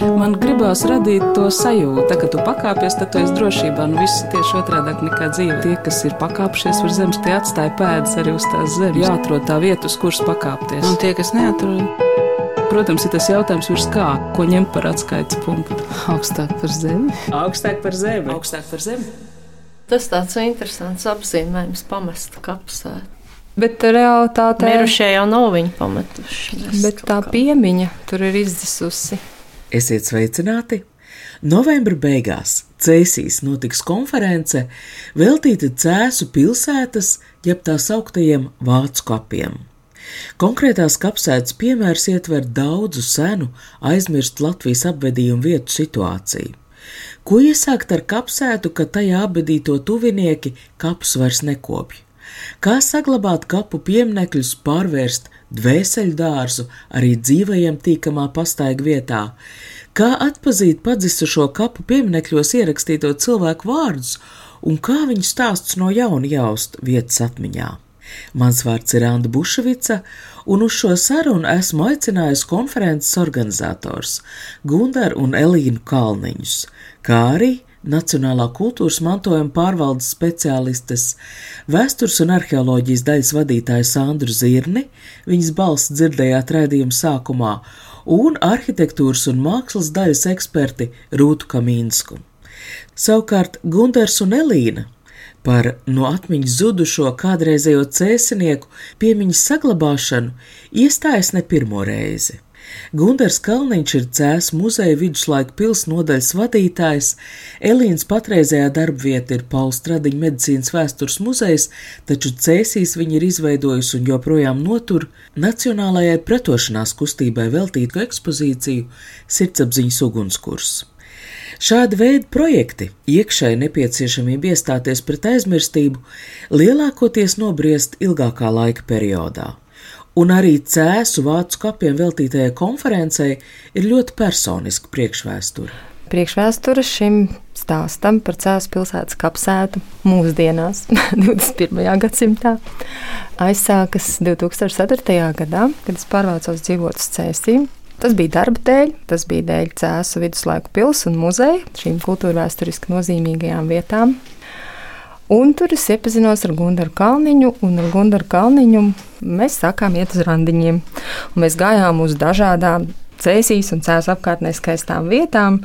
Man gribās radīt to sajūtu, ka, kad tu pakāpies, tad tu esi drošībā. Nu, viss tieši otrādi nekā dzīve. Tie, kas ir pakāpšies uz zemes, tie atstāja pēdas arī uz tās zemes. Jāatrod tā vieta, uz kuras pakāpties. Un tie, kas neatrod, Protams, ir tas jautājums, virs kā, ko ņemt par atskaites punktu. augstāk par zemi. Augstāk par zemi. Augstāk par zemi. Tas tāds interesants apzīmējums, pamest kapsētu. Bet realitātē Mirušie jau nav viņu pametuši. Bet tā piemiņa tur ir izdzisusi. Esiet sveicināti! Novembra beigās Cēsīs notiks konference veltīta Cēsu pilsētas, jeb tā sauktajiem vācu kapiem. Konkrētās kapsētas piemērs ietver daudzu senu, aizmirstu Latvijas apbedījumu vietu situāciju. Ko iesākt ar kapsētu, kad tajā apbedīto tuvinieki kapus vairs nekopj? Kā saglabāt kapu pieminekļus, pārvērst dvēseli dārzu arī dzīvajiem tīkamā pastaiga vietā? Kā atpazīt padzistušo kapu pieminekļos ierakstīto cilvēku vārdus un kā viņu stāsts no jauna jaust vietas atmiņā? Mans vārds ir Anna Bušvica, un uz šo sarunu esmu aicinājusi konferences organizators Gundaru un Elīnu Kalniņus, kā arī Nacionālā kultūras mantojuma pārvaldes speciālistes, vēstures un arheoloģijas daļas vadītāju Sandru Zirni, viņas balss dzirdējāt raidījuma sākumā, un arhitektūras un mākslas daļas eksperti Rūtu Kamīnsku. Savukārt Gundars un Elīna par no atmiņas zudušo kādreizējo cēsinieku piemiņas saglabāšanu iestājas ne pirmo reizi. Gundars Kalniņš ir Cēs muzeja viduslaika pils nodaļas vadītājs, Elīnas patreizējā darbvieta ir Pauls Stradiņa medicīnas vēstures muzejs, taču Cēsīs viņa ir izveidojusi un joprojām notur Nacionālajai pretošanās kustībai veltītu ekspozīciju Sirdsapziņas ugunskurs. Šāda veida projekti, iekšēji nepieciešamība iestāties pret aizmirstību, lielākoties nobriest ilgākā laika periodā. Un arī cēsu vācu kapiem veltītajai konferencei ir ļoti personiska priekšvēsture. Priekšvēsture šim stāstam par Cēlus pilsētas kapsētu mūsdienās, 21. gadsimtā, aizsākas 2004. gadā, kad es pārvācos dzīvot uz Cēsīm. Tas bija darba dēļ, tas bija dēļ Cēzu viduslaiku pilsētas un muzeja, šīm kultūrvēturiski nozīmīgajām vietām. Un tur es iepazinos ar Gundaru Kalniņu, un ar Gundaru Kalniņu mēs sākām iet uz randiņiem. Un mēs gājām uz dažādām cēsīs un cēsu apkārtnē skaistām vietām,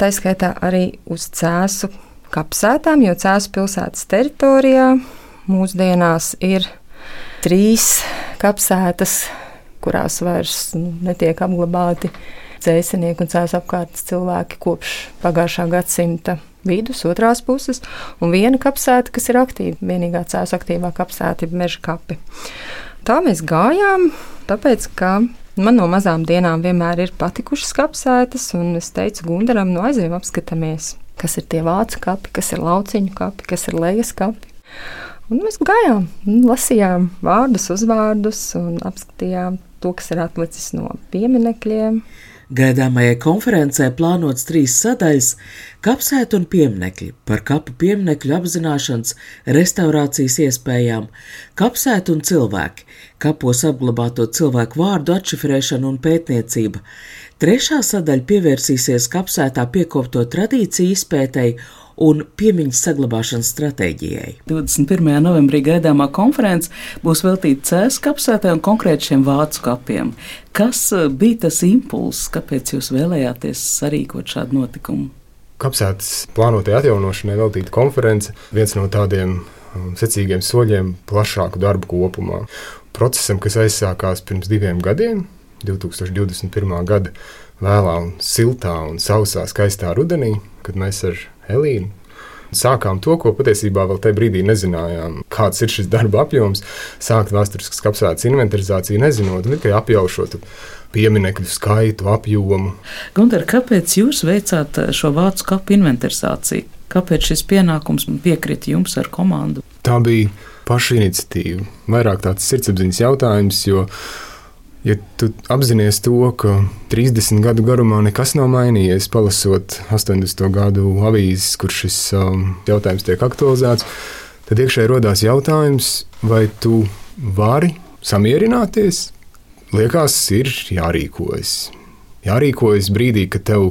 tā skaitā arī uz cēsu kapsētām, jo cēsu pilsētas teritorijā mūsdienās ir trīs kapsētas, kurās vairs nu, netiek apglabāti cēsinieki un cēsu apkārtnes cilvēki kopš pagājušā gadsimta vidus, otrās puses, un viena kapsēta, kas ir aktīva. Vienīgā cēlus aktīvā kapsēta ir meža kapi. Tā mēs gājām, tāpēc, ka man no mazām dienām vienmēr ir patikušas kapsētas, un es teicu Gundaram, no aizējām apskatāmies, kas ir tie vācu kapi, kas ir lauciņu kapi, kas ir lejas kapi. Un mēs gājām, lasījām vārdus, uzvārdus un apskatījām to, kas ir atlicis no pieminekļiem. Gaidāmajai konferencē plānots trīs sadaļas - kapsētu un pieminekļi par kapu pieminekļu apzināšanas, restaurācijas iespējām, kapsētu un cilvēki, kapos apglabāto cilvēku vārdu atšifrēšana un pētniecība. Trešā sadaļa pievērsīsies kapsētā piekopto tradīciju izpētei un piemiņas saglabāšanas stratēģijai. 21. novembrī gaidāmā konference būs veltīta cēlus kapsētai un konkrēti šiem vācu kapiem. Kas eh, bija tas impulss, kāpēc jūs vēlējāties sarīkot šādu notikumu? Kapsētas plānotajai atjaunošanai veltīta konference viens no tādiem um, secīgiem soļiem plašāku darbu kopumā. Procesam, kas aizsākās pirms diviem gadiem, 2021. gada vēlā un siltā un sausā skaistā rudenī, kad mēs ar Elīnu sākām to, ko patiesībā vēl tajā brīdī nezinājām. Kāds ir šis darba apjoms, sākt vēsturiskas kapsētas inventarizāciju, nezinot tikai apjaušot pieminiektu skaitu, apjomu. Gunter, kāpēc jūs veicāt eh, šo vācu kapu inventarizāciju? Kāpēc šis pienākums piekrita jums ar komandu? Tā bija paša iniciatīva, vairāk tāds sirdsapziņas jautājums, jo Ja tu apzinājies to, ka 30 gadu garumā nekas nav mainījies, palasot 80. gadu avīzes, kur šis um, jautājums tiek aktualizēts, tad iekšēji rodās jautājums, vai tu vari samierināties? Liekas, ir jārīkojas. jārīkojas brīdī, kad tev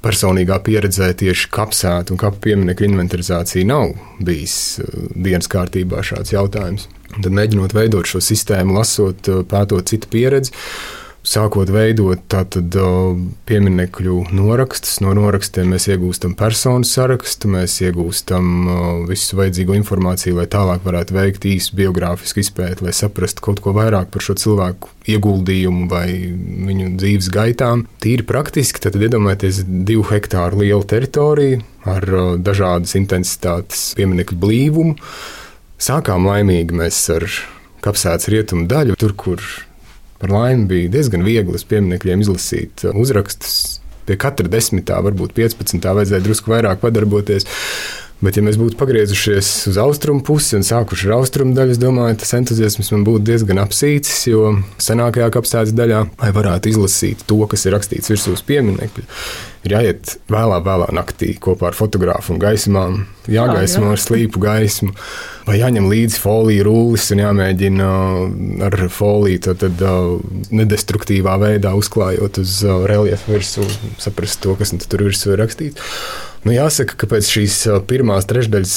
personīgā pieredzē tieši kapsētu un kapu pieminiektu inventarizācija nav bijis uh, dienas kārtībā šāds jautājums. Tad mēģinot veidot šo sistēmu, lasot, uh, pētot citu pieredzi, sākot veidot tātad, pieminiektu norakstus. No norakstiem mēs iegūstam personu sarakstu, mēs iegūstam visu vajadzīgo informāciju, lai tālāk varētu veikt īsu biogrāfisku izpēti, lai saprastu kaut ko vairāk par šo cilvēku ieguldījumu vai viņu dzīves gaitām. Tīri praktiski, tad iedomājieties divu hektāru lielu teritoriju ar dažādas intensitātes pieminiektu blīvumu. Sākām laimīgi mēs ar kapsētas rietumu daļu, tur, kur Par laimi bija diezgan viegli uz pieminekļiem izlasīt uh, uzrakstus. Pie katra desmitā, varbūt 15. vajadzēja drusku vairāk padarboties. Bet, ja mēs būtu pagriezušies uz austrumu pusi un sākuši ar austrumu daļu, es domāju, tas entuziasms man būtu diezgan apsīcis, jo senākajā kapsētas daļā, lai varētu izlasīt to, kas ir rakstīts virsū uz pieminiekļa, ir jāiet vēlā, vēlā naktī kopā ar fotografu un gaismām, jāgaismo ar slīpu gaismu, vai jāņem līdzi foliju rullis un jāmēģina ar foliju tad, tad, nedestruktīvā veidā uzklājot uz reliefa virsmu, saprast to, kas tur virsū ir rakstīts. Nu, jāsaka, ka pēc šīs pirmās trešdaļas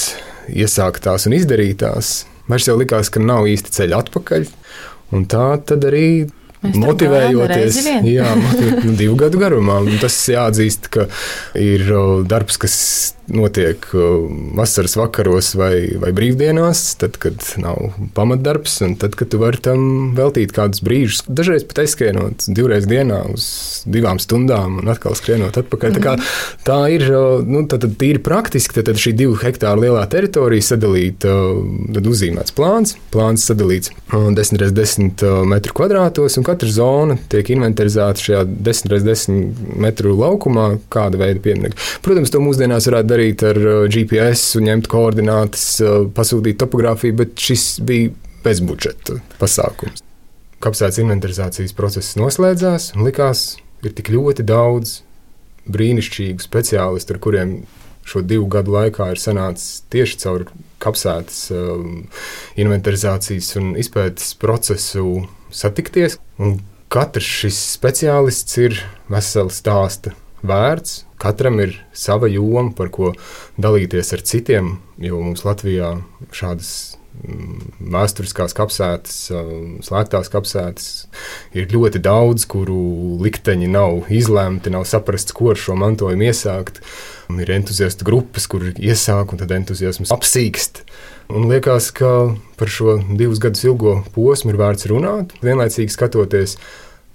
iesāktās un izdarītās, vairs jau likās, ka nav īsti ceļa atpakaļ. Un tā tad arī motivējoties. Jā, motiv, nu, divu gadu garumā. Tas jāatzīst, ka ir darbs, kas notiek vasaras vakaros vai, vai brīvdienās, tad, kad nav pamatdarbs, un tad, kad tu vari tam veltīt kādus brīžus. Dažreiz pat aizskrienot divreiz dienā uz divām stundām un atkal skrienot atpakaļ. Tā, kā, mhm. tā ir nu, tad, tad tīri praktiski. Tad, tad šī divu hektāru lielā teritorija sadalīta, tad uzzīmēts plāns. Plāns sadalīts 10 x 10 metru kvadrātos, katra zona tiek inventarizēta šajā 10 x 10 metru laukumā, kāda veida pieminiekta. Protams, to mūsdienās varētu darīt ar uh, GPS, ņemt koordinātas, uh, pasūtīt topogrāfiju, bet šis bija bezbudžeta pasākums. Kapsētas inventarizācijas process noslēdzās un likās, ir tik ļoti daudz brīnišķīgu speciālistu, ar kuriem šo divu gadu laikā ir sanācis tieši caur kapsētas um, inventarizācijas un izpētes procesu satikties. Un katrs šis speciālists ir vesela stāsta vērts. Katram ir sava joma, par ko dalīties ar citiem, jo mums Latvijā šādas mm, vēsturiskās kapsētas, um, slēgtās kapsētas ir ļoti daudz, kuru likteņi nav izlemti, nav saprasts, ko ar šo mantojumu iesākt. Ir entuziastu grupas, kur iesāk un tad entuziasms apsīkst. Un liekas, ka par šo divus gadus ilgo posmu ir vērts runāt, vienlaicīgi skatoties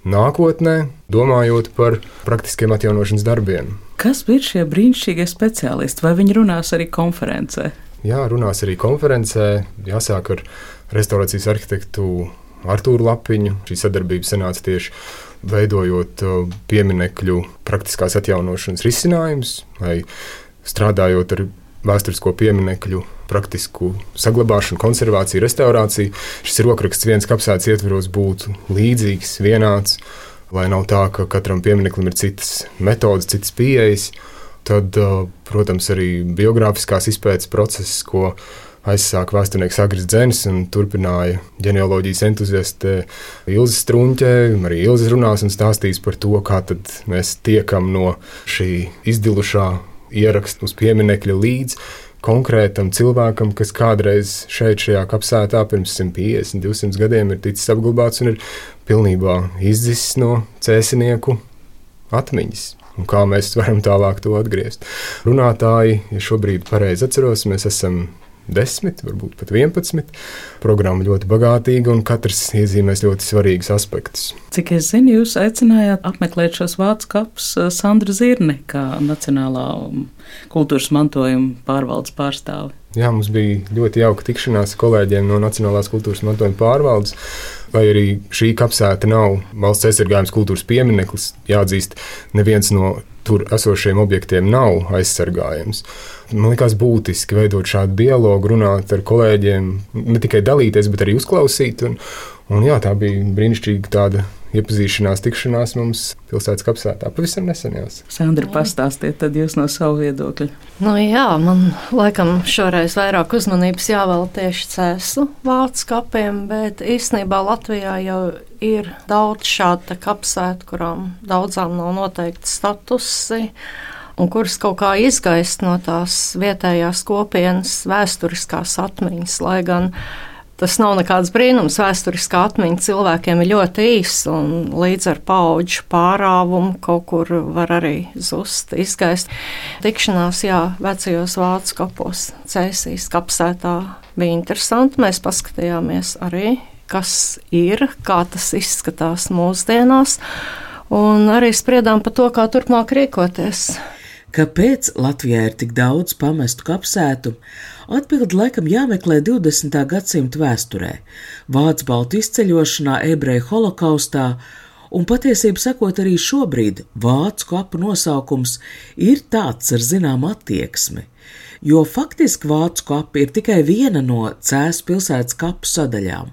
nākotnē, domājot par praktiskiem atjaunošanas darbiem. Kas bija šie brīnišķīgie speciālisti? Vai viņi runās arī konferencē? Jā, runās arī konferencē. Jāsāk ar restorācijas arhitektu Artūru Lapiņu. Šī sadarbība sanāca tieši veidojot uh, pieminiekļu praktiskās atjaunošanas risinājumus, vai strādājot ar vēsturisko pieminiekļu praktisku saglabāšanu, konservāciju, restaurāciju. Šis rokraksts viens kapsētas ietvaros būtu līdzīgs, vienāds, lai nav tā, ka katram piemineklim ir citas metodas, citas pieejas. Tad, protams, arī biogrāfiskās izpētes process, ko aizsāka vēsturnieks Agris Dzēnis un turpināja ģenealoģijas entuziaste Ilza Strunke. Arī Ilza runās un stāstīs par to, kā mēs tiekam no šī izdilušā ieraksta uz pieminiekļa līdz konkrētam cilvēkam, kas kādreiz šeit, šajā kapsētā, pirms 150, 200 gadiem ir ticis apglabāts un ir pilnībā izdzisis no cēsinieku atmiņas. Un kā mēs varam tālāk to atgriezt? Runātāji, ja šobrīd pareizi atceros, mēs esam 10, varbūt pat 11. Programma ļoti bagātīga un katrs iezīmēs ļoti svarīgus aspektus. Cik es zinu, jūs aicinājāt apmeklēt šos vācu kapus eh, Sandra Zirni kā Nacionālā kultūras mantojuma pārvaldes pārstāvi. Jā, mums bija ļoti jauka tikšanās ar kolēģiem no Nacionālās kultūras mantojuma pārvaldes. Lai arī šī kapsēta nav valsts aizsargājums kultūras piemineklis, jāatzīst, neviens no tur esošiem objektiem nav aizsargājams. Man liekas, būtiski veidot šādu dialogu, runāt ar kolēģiem, ne tikai dalīties, bet arī uzklausīt. Un, un jā, tā bija brīnišķīga tāda iepazīšanās, tikšanās mums pilsētas kapsētā pavisam nesen jau. Sandra, pastāstiet tad jūs no savu viedokļu. Nu, jā, man laikam šoreiz vairāk uzmanības jāvēl tieši cēslu vācu kapiem, bet īstenībā Latvijā jau ir daudz šādu kapsētu, kurām daudzām nav noteikti statusi un kuras kaut kā izgaist no tās vietējās kopienas vēsturiskās atmiņas, lai gan Tas nav nekāds brīnums. Vēsturiskā atmiņa cilvēkiem ir ļoti īsa, un līdz ar paudžu pārāvumu kaut kur var arī zust, izgaist. Tikšanās, jā, vecajos vācu kapos, cēsīs kapsētā bija interesanti. Mēs paskatījāmies arī, kas ir, kā tas izskatās mūsdienās, un arī spriedām par to, kā turpmāk rīkoties. Kāpēc Latvijā ir tik daudz pamestu kapsētu? Atbildi laikam jāmeklē 20. gadsimta vēsturē, Vācu baltu izceļošanā, ebreju holokaustā, un patiesību sakot, arī šobrīd vācu kapu nosaukums ir tāds ar zināmu attieksmi jo faktiski vācu kapi ir tikai viena no Cēzas pilsētas kapu sadaļām.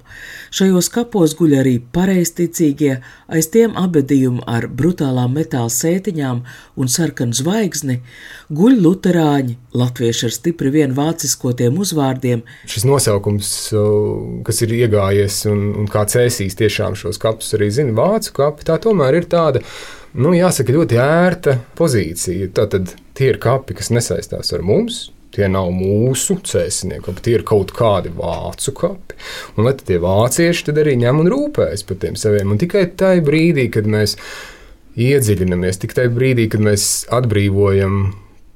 Šajos kapos guļ arī pareizticīgie, aiz tiem abedījumi ar brutālām metāla sētiņām un sarkanu zvaigzni, guļ luterāņi, latvieši ar stipri vien vāciskotiem uzvārdiem. Šis nosaukums, kas ir iegājies un, un kā cēsīs tiešām šos kapus arī zina, vācu kapi, tā tomēr ir tāda nu, jāsaka, ļoti ērta pozīcija. Tātad tie ir kapi, kas nesaistās ar mums, Tie nav mūsu cēsnieki kapi, tie ir kaut kādi vācu kapi. Un lai tie vācieši tad arī ņem un rūpējas par tiem saviem. Un tikai tajā brīdī, kad mēs iedziļinamies, tikai tajā brīdī, kad mēs atbrīvojam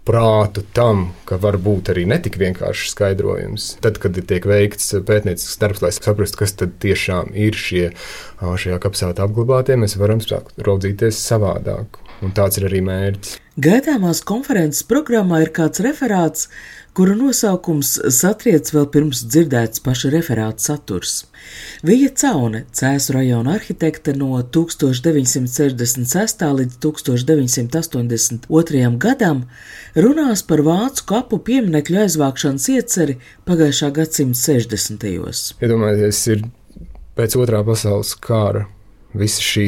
prātu tam, ka var būt arī netik vienkāršs skaidrojums. Tad, kad tiek veikts pētniecisks darbs, lai saprastu, kas tiešām ir šie šajā kapsētā apglabātie, mēs varam raudzīties savādāk. Un tāds ir arī mērķis. Gaidāmās konferences programmā ir kāds referāts, kura nosaukums satriec vēl pirms dzirdēts paša referāta saturs. Vija Caune, Cēzu rajona arhitekte no 1966. līdz 1982. gadam, runās par vācu kapu pieminekļu aizvākšanas ieceri pagājušā gadsimta 60. gados. Iedomājieties, ir pēc otrā pasaules kara Visa šī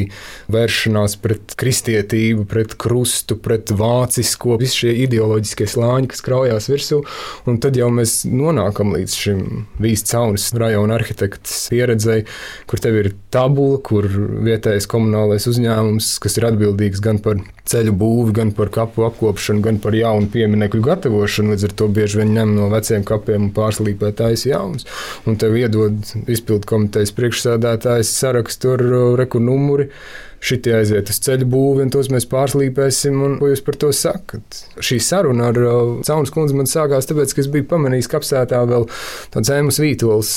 vēršanās pret kristietību, pret krustu, pret vācisko, visi šie ideoloģiskie slāņi, kas kraujās virsū. Un tad jau mēs nonākam līdz šim vīzcaunas rajona arhitektas pieredzei, kur tev ir tabula, kur vietējais komunālais uzņēmums, kas ir atbildīgs gan par ceļu būvi, gan par kapu apkopšanu, gan par jaunu pieminiektu gatavošanu. Līdz ar to bieži vien ņem no veciem kapiem un pārslīpē taisa jauns. Un tev iedod izpildu komitejas priekšsēdētājs sarakstu ar reku kur numuri. Šitie aiziet uz ceļu būvi, un tos mēs pārslīpēsim. Ko jūs par to sakat? Šī saruna ar uh, Caunas kundzi man sākās tāpēc, ka es biju pamanījis kapsētā vēl tāds ēmas vītols,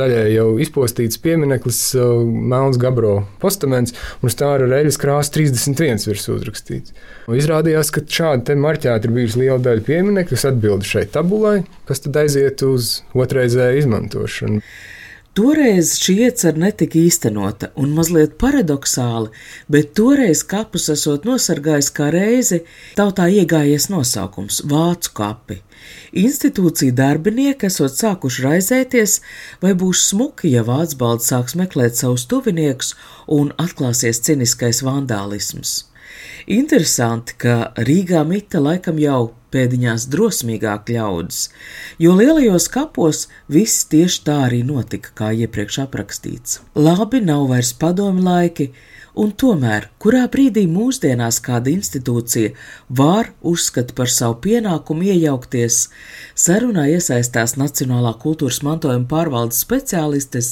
daļai jau izpostīts piemineklis, uh, Melns Gabro postaments, un uz tā ar eļas krāsu 31 virs uzrakstīts. Un izrādījās, ka šādi marķēti ir bijusi liela daļa pieminiektu, kas atbild šai tabulai, kas tad aiziet uz otrreizēju izmantošanu. Toreiz šī iecerē netika īstenota, un mazliet paradoxāli, bet toreiz kapus esot nosargājis kā reizi, tautā iegājies nosaukums - Vācu kapi. Institūcija darbinieki esot sākuši raizēties, vai būs smuki, ja Vācu balda sāks meklēt savus tuviniekus un atklāsies ciniskais vandālisms. Interesanti, ka Rīgā mita laikam jau pēdiņās drosmīgāk ļaudis, jo lielajos kapos viss tieši tā arī notika, kā iepriekš aprakstīts. Labi, nav vairs padomi laiki, Un tomēr, kurā brīdī mūsdienās kāda institūcija var uzskata par savu pienākumu iejaukties, sarunā iesaistās Nacionālā kultūras mantojuma pārvaldes speciālistes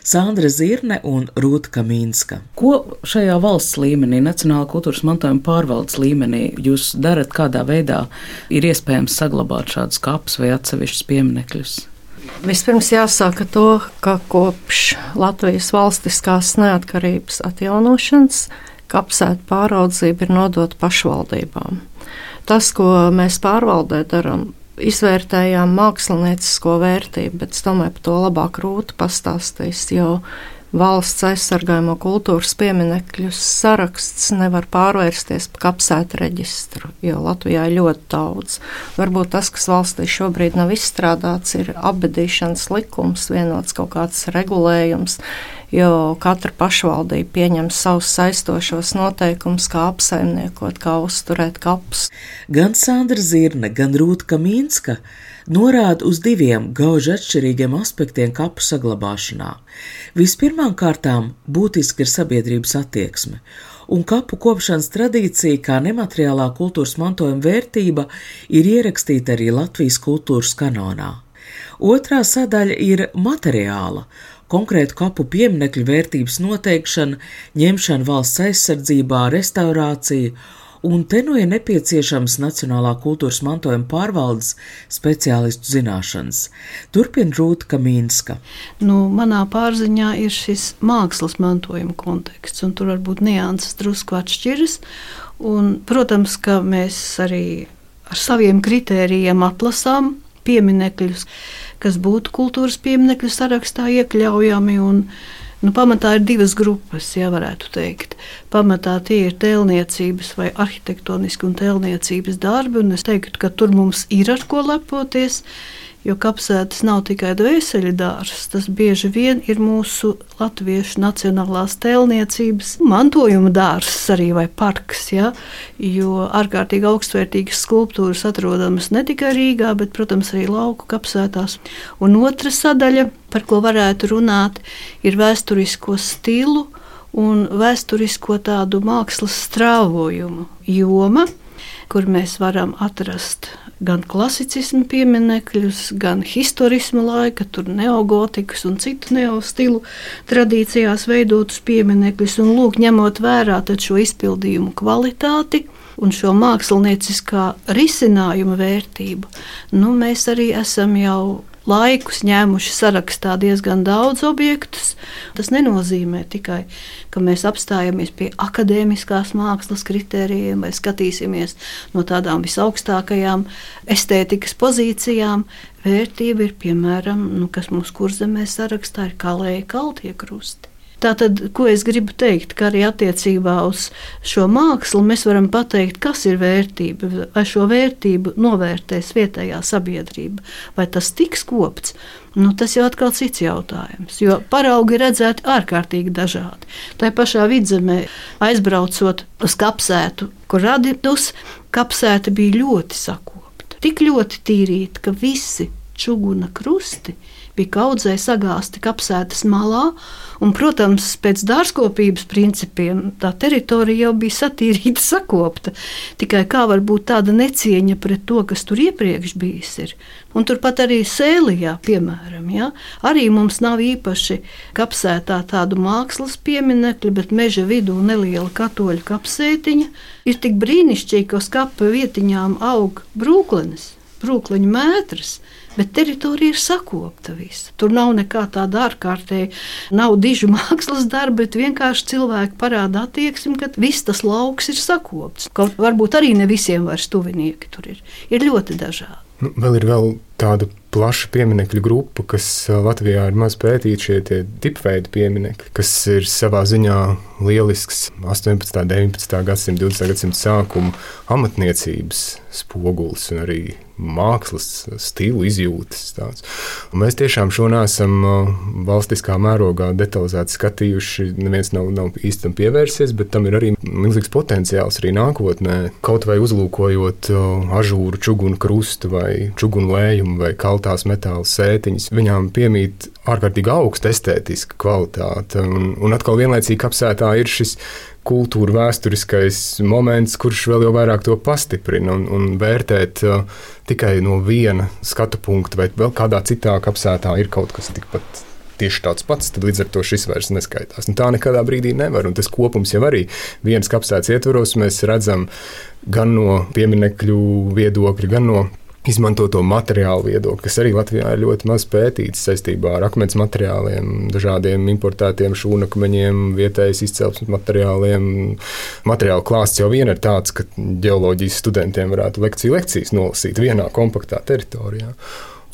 Sandra Zirne un Rūta Kamīnska. Ko šajā valsts līmenī, Nacionālā kultūras mantojuma pārvaldes līmenī, jūs darat, kādā veidā ir iespējams saglabāt šādus kapus vai atsevišķus pieminekļus? Vispirms jāsaka to, ka kopš Latvijas valstiskās neatkarības atjaunošanas kapsētu pāraudzība ir nodota pašvaldībām. Tas, ko mēs pārvaldē darām, izvērtējām māksliniecisko vērtību, bet es domāju, par to labāk rūta pastāstīs, jo valsts aizsargājamo kultūras pieminekļu saraksts nevar pārvērsties par kapsētu reģistru, jo Latvijā ir ļoti daudz. Varbūt tas, kas valstī šobrīd nav izstrādāts, ir apbedīšanas likums, vienots kaut kāds regulējums, jo katra pašvaldība pieņem savus saistošos noteikumus, kā apsaimniekot, kā uzturēt kapus. Gan Sandra Zirne, gan Rūta Kamīnska norāda uz diviem gauži atšķirīgiem aspektiem kapu saglabāšanā. Vispirmām kārtām būtiski ir sabiedrības attieksme, un kapu kopšanas tradīcija kā nemateriālā kultūras mantojuma vērtība ir ierakstīta arī Latvijas kultūras kanonā. Otrā sadaļa ir materiāla, konkrētu kapu pieminekļu vērtības noteikšana, ņemšana valsts aizsardzībā, restaurācija un te nu ir nepieciešams Nacionālā kultūras mantojuma pārvaldes speciālistu zināšanas. Turpin Rūta Kamīnska. Nu, manā pārziņā ir šis mākslas mantojuma konteksts, un tur varbūt nianses drusku atšķiras. Un, protams, ka mēs arī ar saviem kritērijiem atlasām pieminekļus, kas būtu kultūras pieminekļu sarakstā iekļaujami. Un, Nu, pamatā ir divas grupas, ja varētu teikt. Pamatā tie ir tēlniecības vai arhitektoniski un tēlniecības darbi, un es teiktu, ka tur mums ir ar ko lepoties. Jo kapsētas nav tikai dvēseli dārsts, tas bieži vien ir mūsu latviešu nacionālās tēlniecības mantojuma dārsts arī vai parks. Ja? Jo ārkārtīgi augstvērtīgas skulptūras atrodamas ne tikai Rīgā, bet, protams, arī lauku kapsētās. Un otra sadaļa, par ko varētu runāt, ir vēsturisko stilu un vēsturisko tādu mākslas strāvojumu joma, kur mēs varam atrast gan klasicismu pieminekļus, gan historismu laika, tur neogotikas un citu neostilu tradīcijās veidotus pieminekļus, un lūk, ņemot vērā šo izpildījumu kvalitāti. Un šo mākslinieciskā risinājuma vērtību nu, mēs arī esam jau laikus ņēmuši sarakstā diezgan daudz objektus. Tas nenozīmē tikai, ka mēs apstājamies pie akadēmiskās mākslas kritērijiem vai skatīsimies no tādām visaugstākajām estētikas pozīcijām. Vērtība ir piemēram, nu, kas mūsu kurzemē sarakstā ir kalēja kaltie krusti. Tātad, ko es gribu teikt, ka arī attiecībā uz šo mākslu mēs varam pateikt, kas ir vērtība, vai šo vērtību novērtēs vietējā sabiedrība, vai tas tiks kopts. Nu, tas jau atkal cits jautājums, jo paraugi redzēti ārkārtīgi dažādi. Tā pašā vidzemē, aizbraucot uz kapsētu, kur radītus, kapsēta bija ļoti sakopta. Tik ļoti tīrīta, ka visi čuguna krusti bija kaudzē sagāzti kapsētas malā, un, protams, pēc dārzkopības principiem tā teritorija jau bija satīrīta, sakopta. Tikai kā var būt tāda necieņa pret to, kas tur iepriekš bijis ir. Un turpat arī sēlijā, piemēram, ja, arī mums nav īpaši kapsētā tādu mākslas pieminekļu, bet meža vidū neliela katoļu kapsētiņa ir tik brīnišķīga, ka uz kapa vietiņām aug brūklenes, brūkleņu mētras bet teritorija ir sakopta visa. Tur nav nekā tāda ārkārtēja, nav dižu mākslas darba, bet vienkārši cilvēki parāda attieksmi, ka viss tas lauks ir sakopts. Kaut varbūt arī ne visiem vairs tuvinieki tur ir. Ir ļoti dažādi. Nu, vēl ir vēl tāda plaša pieminiektu grupa, kas Latvijā ir maz pētīta, šie tipveidi pieminekļi, kas ir savā ziņā lielisks 18. un 19. gadsimta, 20. gadsimta sākuma amatniecības spogulis un arī mākslas stilu izjūtas. Tāds. Mēs tiešām šo nesam valstiskā mērogā detalizēti skatījuši. Neviens nav, nav īsti tam pievērsies, bet tam ir arī milzīgs potenciāls arī nākotnē. Kaut vai uzlūkojot ažūru, čugunu krustu vai čugunu lējumu vai kaltās metāla sētiņas, viņām piemīt ārkārtīgi augsta estētiska kvalitāte. Un, un atkal vienlaicīgi apsētā ir šis kultūra vēsturiskais moments, kurš vēl jau vairāk to pastiprina un, un vērtēt uh, tikai no viena skatu punkta, vai vēl kādā citā kapsētā ir kaut kas tikpat. Tieši tāds pats, tad līdz ar to šis vairs neskaitās. Un tā nekādā brīdī nevar. Un tas kopums jau arī vienas kapsētas ietvaros mēs redzam gan no pieminekļu viedokļa, gan no izmanto to materiālu viedokli, kas arī Latvijā ir ļoti maz pētīts saistībā ar akmens materiāliem, dažādiem importētiem šūnakmeņiem, vietējas izcelsmes materiāliem. Materiālu klāsts jau vien ir tāds, ka geoloģijas studentiem varētu lekciju lekcijas nolasīt vienā kompaktā teritorijā.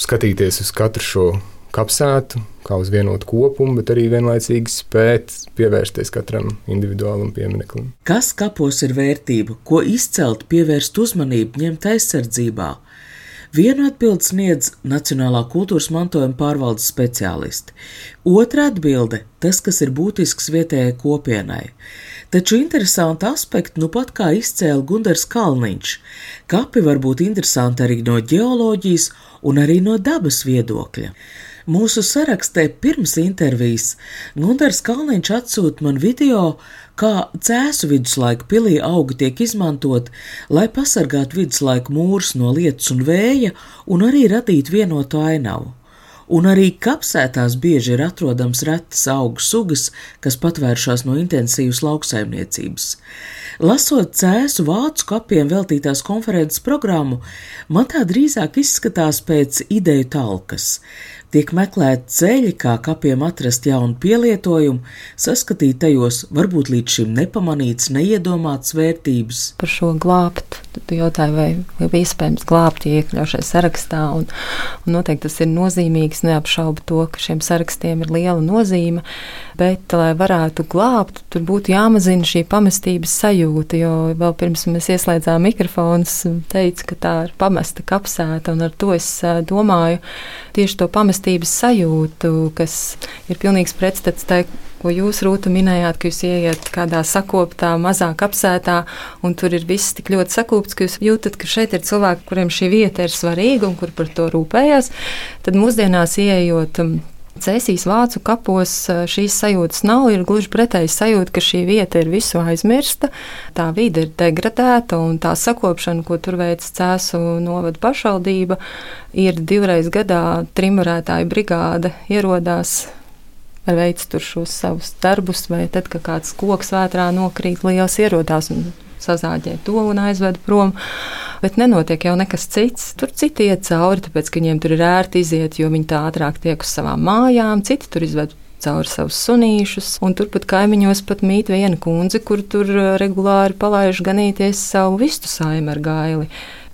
Skatīties uz katru šo kapsētu, kā uz vienotu kopumu, bet arī vienlaicīgi spēt pievērsties katram individuālam piemineklim. Kas kapos ir vērtība, ko izcelt, pievērst uzmanību, ņemt aizsardzībā? Vienu atbildi sniedz Nacionālā kultūras mantojuma pārvaldes speciālisti. Otra atbilde - tas, kas ir būtisks vietējai kopienai. Taču interesanti aspekti, nu pat kā izcēla Gunārs Kalniņš, kapi var būt interesanti arī no ģeoloģijas un arī no dabas viedokļa. Mūsu sarakstē pirms intervijas Gunārs Kalniņš atsūta man video, kā cēsu viduslaiku pilī augi tiek izmantot, lai pasargātu viduslaiku mūrus no lietus un vēja un arī radītu vienotu ainavu un arī kapsētās bieži ir atrodams retas augu sugas, kas patvēršās no intensīvas lauksaimniecības. Lasot cēsu vācu kapiem veltītās konferences programmu, man tā drīzāk izskatās pēc ideju talkas. Tiek meklēti ceļi, kā kapiem atrast jaunu pielietojumu, saskatīt tajos varbūt līdz šim nepamanītas, neiedomātas vērtības. Par šo glābt, tu jautāji, vai, vai iespējams glābt, ja iekļaušai sarakstā, un, un noteikti tas ir nozīmīgs, neapšaubu to, ka šiem sarakstiem ir liela nozīme, bet, lai varētu glābt, tur būtu jāmazina šī pamestības sajūta, jo vēl pirms mēs ieslēdzām mikrofons, teica, ka tā ir pamesta kapsēta, un ar to es domāju tieši to pamestības sajūtu, kas ir pilnīgs pretstats tai, ko jūs, Rūta, minējāt, ka jūs ieiet kādā sakoptā, mazā kapsētā, un tur ir viss tik ļoti sakūpts, ka jūs jūtat, ka šeit ir cilvēki, kuriem šī vieta ir svarīga un kur par to rūpējas. Tad mūsdienās ieejot um, Cēsīs vācu kapos šīs sajūtas nav. Ir gluži pretēji sajūta, ka šī vieta ir visu aizmirsta, tā vide ir degradēta un tā sakopšana, ko tur veic Cēsu novada pašvaldība, ir divreiz gadā trimurētāju brigāde ierodās. Vai veic tur šos savus darbus, vai tad, kad kāds koks vētrā nokrīt, liels ierodās un sazāģē to un aizved prom. Bet nenotiek jau nekas cits. Tur citi iet cauri, tāpēc ka viņiem tur ir ērti iziet, jo viņi tā ātrāk tiek uz savām mājām, citi tur izved cauri savus sunīšus. Un turpat kaimiņos pat mīt viena kundze, kur tur uh, regulāri palaiž ganīties savu vistu saimē ar gaili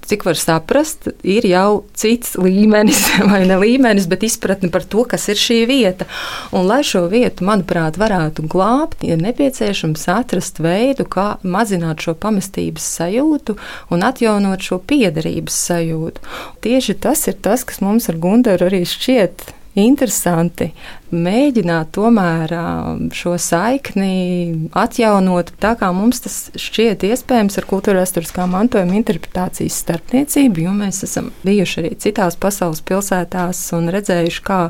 cik var saprast, ir jau cits līmenis, vai ne līmenis, bet izpratne par to, kas ir šī vieta. Un, lai šo vietu, manuprāt, varētu glābt, ir nepieciešams atrast veidu, kā mazināt šo pamestības sajūtu un atjaunot šo piederības sajūtu. Tieši tas ir tas, kas mums ar Gunteru arī šķiet interesanti mēģināt tomēr šo saikni atjaunot tā, kā mums tas šķiet iespējams ar kultūra vēsturiskā mantojuma interpretācijas starpniecību, jo mēs esam bijuši arī citās pasaules pilsētās un redzējuši, kā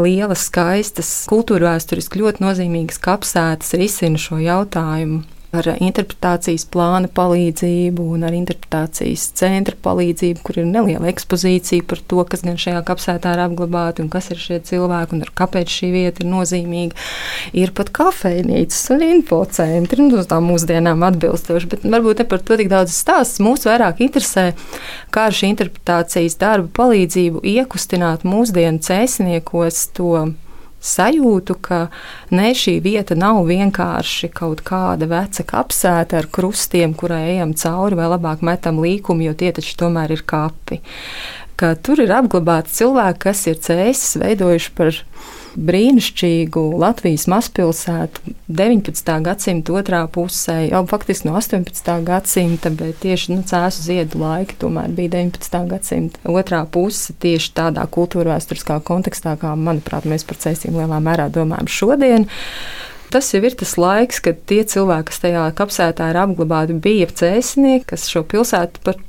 lielas, skaistas, kultūra vēsturiski ļoti nozīmīgas kapsētas risina šo jautājumu ar interpretācijas plāna palīdzību un ar interpretācijas centra palīdzību, kur ir neliela ekspozīcija par to, kas gan šajā kapsētā ir apglabāti un kas ir šie cilvēki un kāpēc šī vieta ir nozīmīga. Ir pat kafejnīcas un infocentri, nu, tām mūsdienām atbilstoši, bet varbūt ne par to tik daudz stāsts. Mūs vairāk interesē, kā ar šī interpretācijas darba palīdzību iekustināt mūsdienu cēsniekos to sajūtu, ka ne šī vieta nav vienkārši kaut kāda veca kapsēta ar krustiem, kurai ejam cauri, vai labāk metam līkumu, jo tie taču tomēr ir kapi. Ka tur ir apglabāti cilvēki, kas ir cēsis, veidojuši par brīnišķīgu Latvijas mazpilsētu 19. gadsimta otrā pusē, jau faktiski no 18. gadsimta, bet tieši nu, cēsu ziedu laiki tomēr bija 19. gadsimta otrā puse tieši tādā kultūra vēsturiskā kontekstā, kā, manuprāt, mēs par cēsīm lielā mērā domājam šodien. Tas jau ir tas laiks, kad tie cilvēki, kas tajā kapsētā ir apglabāti, bija cēsnieki, kas šo pilsētu par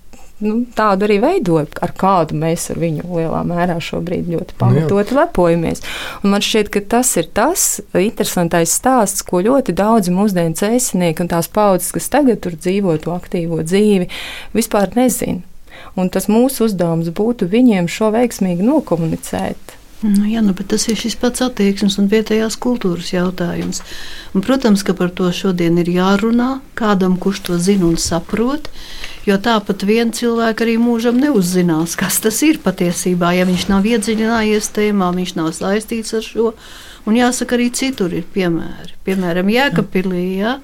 nu, tādu arī veidoja, ar kādu mēs ar viņu lielā mērā šobrīd ļoti pamatoti lepojamies. Un man šķiet, ka tas ir tas interesantais stāsts, ko ļoti daudzi mūsdienu cēsinieki un tās paudzes, kas tagad tur dzīvo to aktīvo dzīvi, vispār nezina. Un tas mūsu uzdevums būtu viņiem šo veiksmīgi nokomunicēt. Nu, jā, nu, tas ir šis pats attieksmes un vietējās kultūras jautājums. Un, protams, ka par to šodien ir jārunā kādam, kurš to zina un saprot. Jo tāpat viens cilvēks arī mūžam neuzzinās, kas tas ir patiesībā. Ja viņš nav iedziļinājies tēmā, viņš nav saistīts ar šo. Un jāsaka, arī citur ir piemēri. Piemēram, Jēkabpilī. Ja?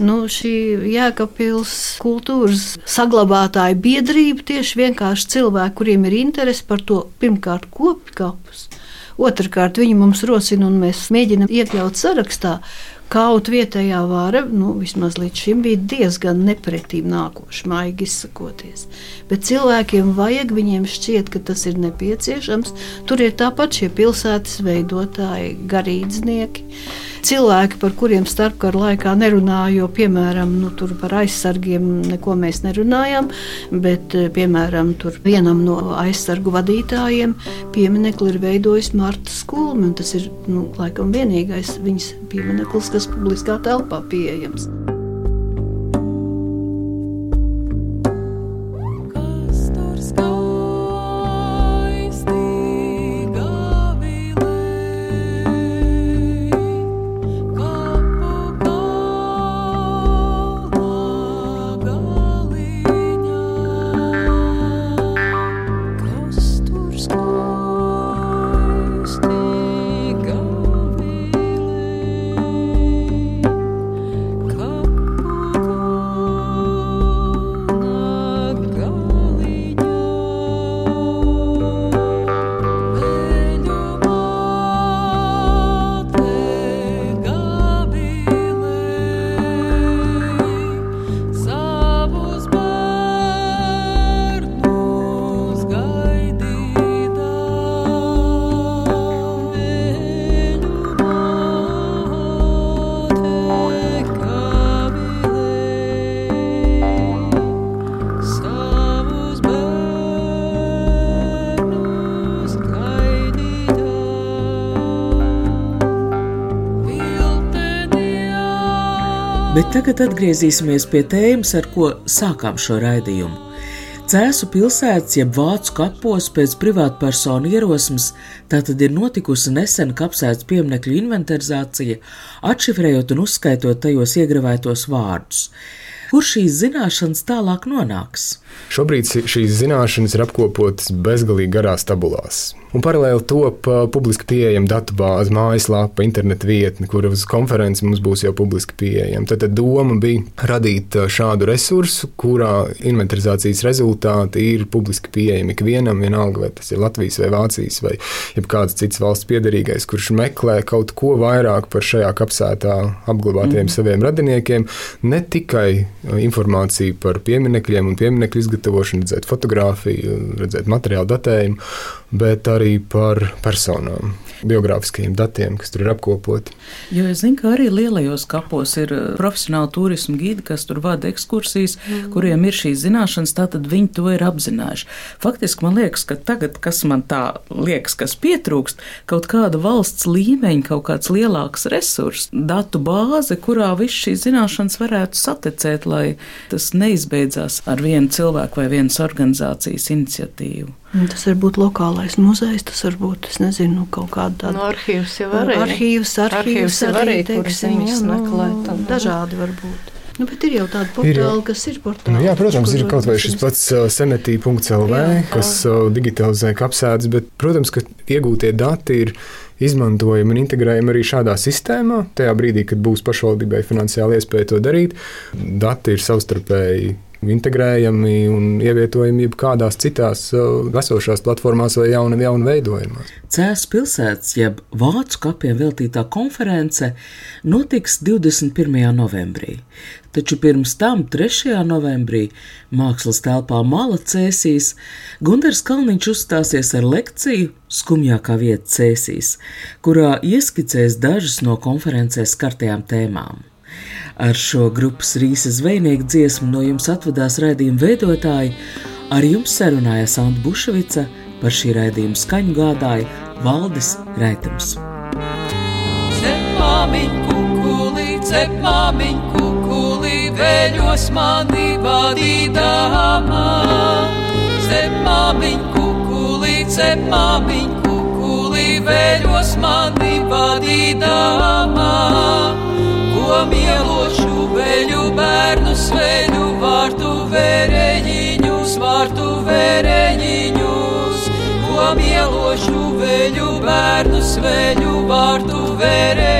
Nu, šī jēkapils kultūras saglabātāja biedrība tieši vienkārši cilvēki, kuriem ir interese par to pirmkārt kopkapus. Otrakārt, viņi mums rosina un mēs mēģinām iekļaut sarakstā kaut vietējā vara, nu, vismaz līdz šim bija diezgan nepretīm nākoša, maigi izsakoties. Bet cilvēkiem vajag, viņiem šķiet, ka tas ir nepieciešams. Tur ir tāpat šie pilsētas veidotāji, garīdznieki cilvēki, par kuriem starpkara laikā nerunāja, jo, piemēram, nu, par aizsargiem neko mēs nerunājam, bet, eh, piemēram, vienam no aizsargu vadītājiem pieminekli ir veidojis Marta Skulme, un tas ir, nu, laikam, vienīgais viņas piemineklis, kas publiskā telpā pieejams. Bet tagad atgriezīsimies pie tēmas, ar ko sākām šo raidījumu. Cēzu pilsētas, jeb vācu kapos pēc privātpersonu ierosmes, tātad ir notikusi nesen kapsētas pieminekļu inventarizācija, atšifrējot un uzskaitot tajos iegravētos vārdus. Kur šīs zināšanas tālāk nonāks? Šobrīd šīs zināšanas ir apkopotas bezgalīgi garās tabulās. Un paralēli top publiski pieejama datubāze, mājaslapa, interneta vietne, kur uz konferenci mums būs jau publiski pieejama. Tad, tad doma bija radīt šādu resursu, kurā inventarizācijas rezultāti ir publiski pieejami ikvienam, vienalga vai tas ir Latvijas vai Vācijas vai kāds cits valsts piedarīgais, kurš meklē kaut ko vairāk par šajā kapsētā apglabātiem mm. saviem radiniekiem, ne tikai informāciju par pieminekļiem un pieminekļu izgatavošanu, redzēt fotografiju, redzēt materiālu datējumu, bet arī par personām biogrāfiskajiem datiem, kas tur ir apkopoti. Jo es zinu, ka arī lielajos kapos ir eh, profesionāli turismu gidi, kas tur vada ekskursijas, mm. kuriem ir šīs zināšanas, tātad viņi to ir apzinājuši. Faktiski man liekas, ka tagad, kas man tā liekas, kas pietrūkst, kaut kāda valsts līmeņa, kaut kāds lielāks resurs, datu bāze, kurā viss šīs zināšanas varētu satecēt, lai tas neizbeidzās ar vienu cilvēku vai vienas organizācijas iniciatīvu. Tas var būt lokālais muzejs, tas var būt, es nezinu, kaut kāda tāda. No arhīvs jau arī. Arhīvs, arhīvs, arhīvs arī, arī teiksim, viņas nu, meklēt. Nu, dažādi var būt. Nu, bet ir jau tādi portāli, kas ir portāli. Nu, jā, protams, ir kaut vai šis pats uh, senetī.lv, kas uh, digitalizē kapsētas, bet, protams, ka iegūtie dati ir izmantojam un integrējam arī šādā sistēmā. Tajā brīdī, kad būs pašvaldībai finansiāli iespēja to darīt, dati ir savstarpēji integrējami un ievietojami jebkādās citās uh, esošās platformās vai jauna, jauna veidojumās. Cēlus pilsētas, jeb Vācu kapiem veltītā konference notiks 21. novembrī. Taču pirms tam, 3. novembrī, mākslas telpā Mala cēsīs, Gunārs Kalniņš uzstāsies ar lekciju Skumjākā vieta cēsīs, kurā ieskicēs dažas no konferencē skartajām tēmām. Ar šo grupas rīsa zvejnieku dziesmu no jums atvadās raidījuma veidotāji, ar jums sarunājās Anta Bušvica, par šī raidījuma skaņu gādāja Valdis Raitams. Cepmāmiņ kukulī, cepmāmiņ kukulī, veļos mani vadīdāmā. Cepmāmiņ kukulī, cepmāmiņ kukulī, veļos mani vadīdāmā ko mielošu veļu bērnu sveļu vārtu vērējiņus, vārtu vērējiņus, ko mielošu veļu bērnu sveļu vārtu vērējiņus,